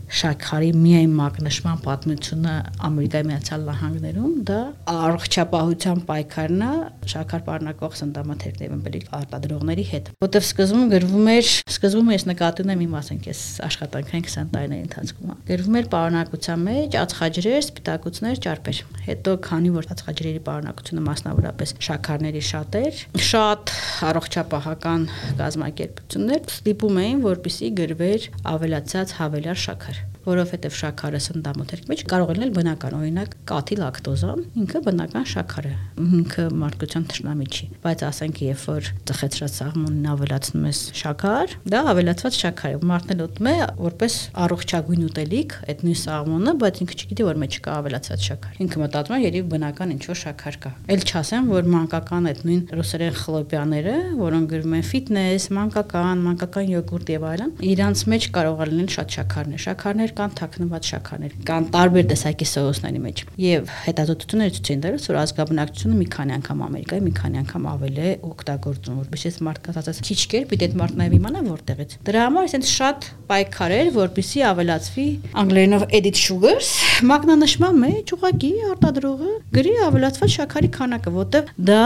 շաքարի միայն մագնշման պատմությունը Ամերիկայի Միացյալ Նահանգներում դա առողջապահության պայքարն է շաքար պարունակող սննդամթերքների ըմպելիք արտադրողների հետ։ Որտեվ սկզբում գրվում էր, սկզբում ես նկատի ունեմ իմ ասենք ես աշխատանքային 20 տարիների ընթացքում գրվում էր պարունակության մեջ ածխաջրեր, սպիտակուցներ, ճարպեր։ Հետո քանի որ ածխաջրերի պարունակությունը մասնավորապես շաքարների շատ էր, շատ առողջապահական կազմակերպություններ ստիպում էին, որպիսի գրվեր ավելացած հավելյալ շաքար որովհետև շաքարը սննդամթերք մեջ կարող է լինել բնական, օրինակ կաթի լակտոզան, ինքը բնական շաքար է, ինքը մարդկության թշնամի չի, բայց ասենք երբ որ ծխեցրած սաղմոնին ավելացնում ես շաքար, դա ավելացված շաքար է, մարդն ուտում է որպես առողջագույն ուտելիք այդ նույն սաղմոնը, բայց ինքը չգիտի որ մեջ կա ավելացված շաքար։ Ինքը մտածում է երբ բնական ինչ որ շաքար կա։ Էլ չասեմ, որ մանկական այդ նույն ռուսերեն խլոպյաները, որոնք գրվում են ֆիթնես, մանկական, մանկական յոգուրտ եւ այլն, իրանց մեջ կարող է լինել շատ շաքարներ։ Շաքարներ կան թաքնված շաքարներ, կան տարբեր տեսակի սոուսների մեջ։ Եվ հետազոտությունները ցույց են տալիս, որ ազգաբնակչությունը մի քանի անգամ Ամերիկայի մի քանի անգամ ավել է օգտագործում, որովհետեւ մարդկանց ասած քիչ կեր, պիտի այդ մարդն այլ իմանա որտեղից։ Դրա համար այսինքն շատ պայքար էր, որպիսի ավելացվի անգլերենով edit sugars, մագնանշման մեջ ուղակի արտադրողը գրի ավելացված շաքարի քանակը, որտեղ դա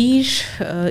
իր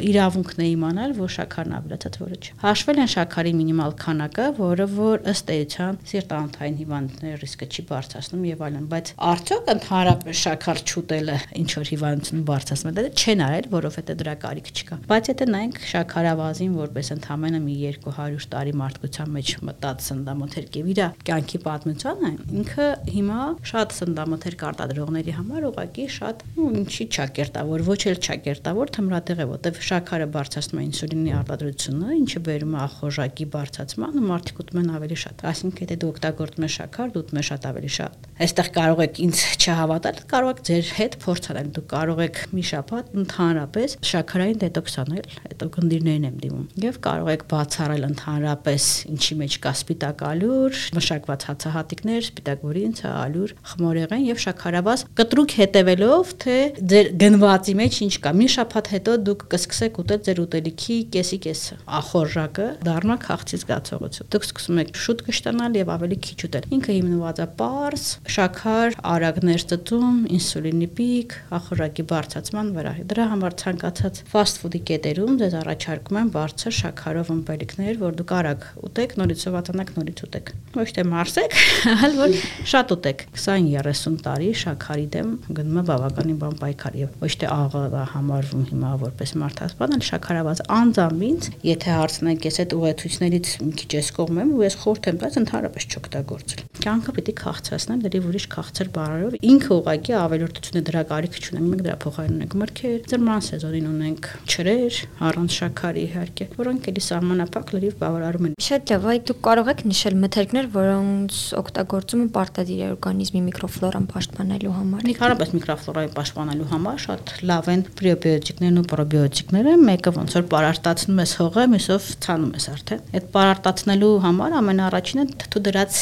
իրավունքն է իմանալ, որ շաքարն ավելացած որը չէ։ Հաշվել են շաքարի մինիմալ քանակը, որը որ ըստ էության սիրտանոթային հիվանդների ռիսկը չի բարձրացնում եւ այլն, բայց արդյոք ընդհանրապես շաքար չուտելը ինչ որ հիվանդություն բարձրացնում է, դա չեն արել, որովհետեւ դրա կարիք չկա։ Բայց եթե նայենք շաքարավազին որպես ընդհանրապես մի 200 տարի մարդկության մեջ մտած սննդամթերք եւ իր կյանքի պատմությանը, ինքը հիմա շատ սննդամթերք արտադրողների համար ուղղակի շատ ինչի ճակերտավոր, ոչ էլ ճակերտավոր թմրատեղ է, որտեվ շաքարը բարձրացնում է ինսուլինի արտադրությունը, ինչը բերում է ախորժակի բարձրացման ու մարդիկ ուտում են ավելի շատ։ Այսինքն եթե դու օգտագործում ես շաքար, դու ուտում ես շատ ավելի շատ։ Այստեղ կարող եք ինձ չհավատալ, կարող եք ձեր հետ փորձ անել։ Դու կարող եք մի շաբաթ ընդհանրապես շաքարային դետոքս անել, հետո գնդիրներին եմ դիմում։ Եվ կարող եք բացառել ընդհանրապես ինչի մեջ կա սպիտակ ալյուր, մշակված հացահատիկներ, սպիտակ բուրինձ, ալյուր, խմորեղեն եւ շաքարավազ կտրուկ հետևելով թե ձեր գնվածի մեջ ինչ կա։ Մի շաբաթ հետո դուք կսկսեք ուտել ձեր ուտելիքի կեսի կեսը։ Ախորժակը դառնա քաղցի զգացողություն։ Դուք սկսում եք շուտ կշտանալ եւ ավելի քիչ ուտել։ Ինքը հիմնված է պարս, շաքար, արագներ ծծում, ինսուլինի պիկ, ախորժակի բարձրացման վրա։ Դրա համար ցանկացած ֆաստ ֆուդի կետերում ձեզ առաջարկում են բարձր շաքարով ըմպելիքներ, որ դուք արագ ուտեք, նորից սովատանակ նորից ուտեք։ Ոչ թե մարսեք, այլ որ շատ ուտեք։ 20-30 տարի շաքարի դեմ գնում է բավականին բան պայքար եւ ոչ թե աղա համարվում հիմա որպես մարդասպան, այլ շաքարավազ անձամբ եթե հարցնեք ես այդ ուղեցույցներից մի քիչ ես կողմ եմ ու ես խորթ եմ տալիս ընդհանրապես չօգտագործել։ Կյանքը պիտի քաղցրացնեմ, դեռ ուրիշ քաղցր բարարով ինքը ուղակի ավելորդությունը դրա կարիք չունենք, մենք դրա փոխարեն ունենք մրգեր, ծրման սեզոնին ունենք չրեր, առանց շաքարի իհարկե, որոնք էլի սահմանափակ լրիվ բավարարում են։ Շատ լավ, այ դուք կարող եք նշել մթերքներ, որոնց օգտագործումը պարտադիր է օրգանիզմի միկրոֆլորան պաշտպանելու համար։ Միքարաբես միկրոֆլորայի պաշտպանելու համար շատ լավ են պրեբիոտիկներն ու պրոբիոտիկները, մեկը ոնց որ պարարտացնում ես հողը, մյուսով ցանում ես արդեն։ Այդ պարարտացնելու համար ամենաառաջինը թթու դրած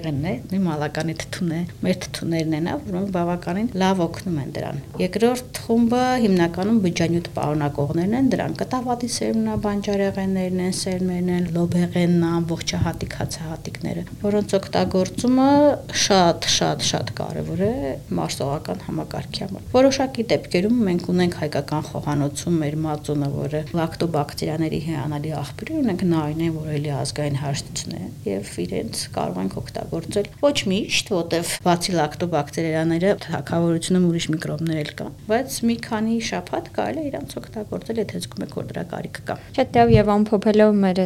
բանջարեղենն է, նույն մալականի թթուն է, մեր թթուներն են, որոնք բավականին լավ օգնում են դրան։ Երկրորդ խումբը հիմնականում բջջանյութ պարունակողներն են, դրանք կտավատի սերմնա բանջարեղեններն են, սերմերն են, լոբեղենն, ամբողջահատիկ հացահատիկները, որոնց օգտագործումը շատ շատ շատ կարևոր է մարսողական համակարգի համար։ Որոշակի դեպքերում մենք ունենք հայկական խոհանոցում մեր մածունը, որը լակտոբակտերիաների հիանալի աղբյուր ունենք նայնեն, որ էլի ազգային հաշտություն է եւ իրենց կարող ենք օգտագործել ոչ միշտ, որտեվ բացի լակտոբակտերիաները թակավորությունում ուրիշ միկրոբներ էլ կան, բայց մի քանի շաբաթ կարելի է իրանց օգտագործել, եթե զգում եք, որ դրա կարիք կա։ Շատ լավ եւ ամփոփելով մեր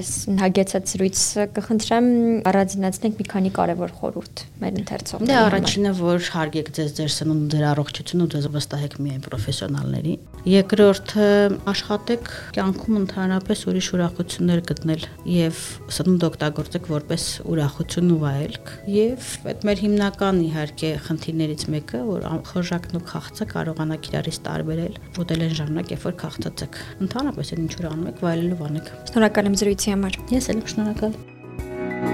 հագեցած զրույցը կխնդրեմ առանձնացնենք մի քանի կարևոր խորհուրդ մեր ընթերցողներին։ Դե առաջինը, որ հարգեք ձեզ ձեր սնունդը դրա առողջությունը ու ձեզ վստահեք միայն պրոֆեսիոնալների։ Երկրորդը աշխատեք կյանքում ընդհանրապես ուրիշ ուրախություններ գտնել եւ սնունդ օգտագործեք որպես ուրախություն ու վայելք եւ այդ մեր հիմնական իհարկե խնդիրներից մեկը որ խորժակն ու քաղցը կարողանաք իրարից տարբերել ուտել են ժամանակ երբ որ քաղցածեք ընդհանրապես այն ինչ որ անում եք վայելելով անեք շնորհակալ եմ զրույցի համար ես էլ շնորհակալ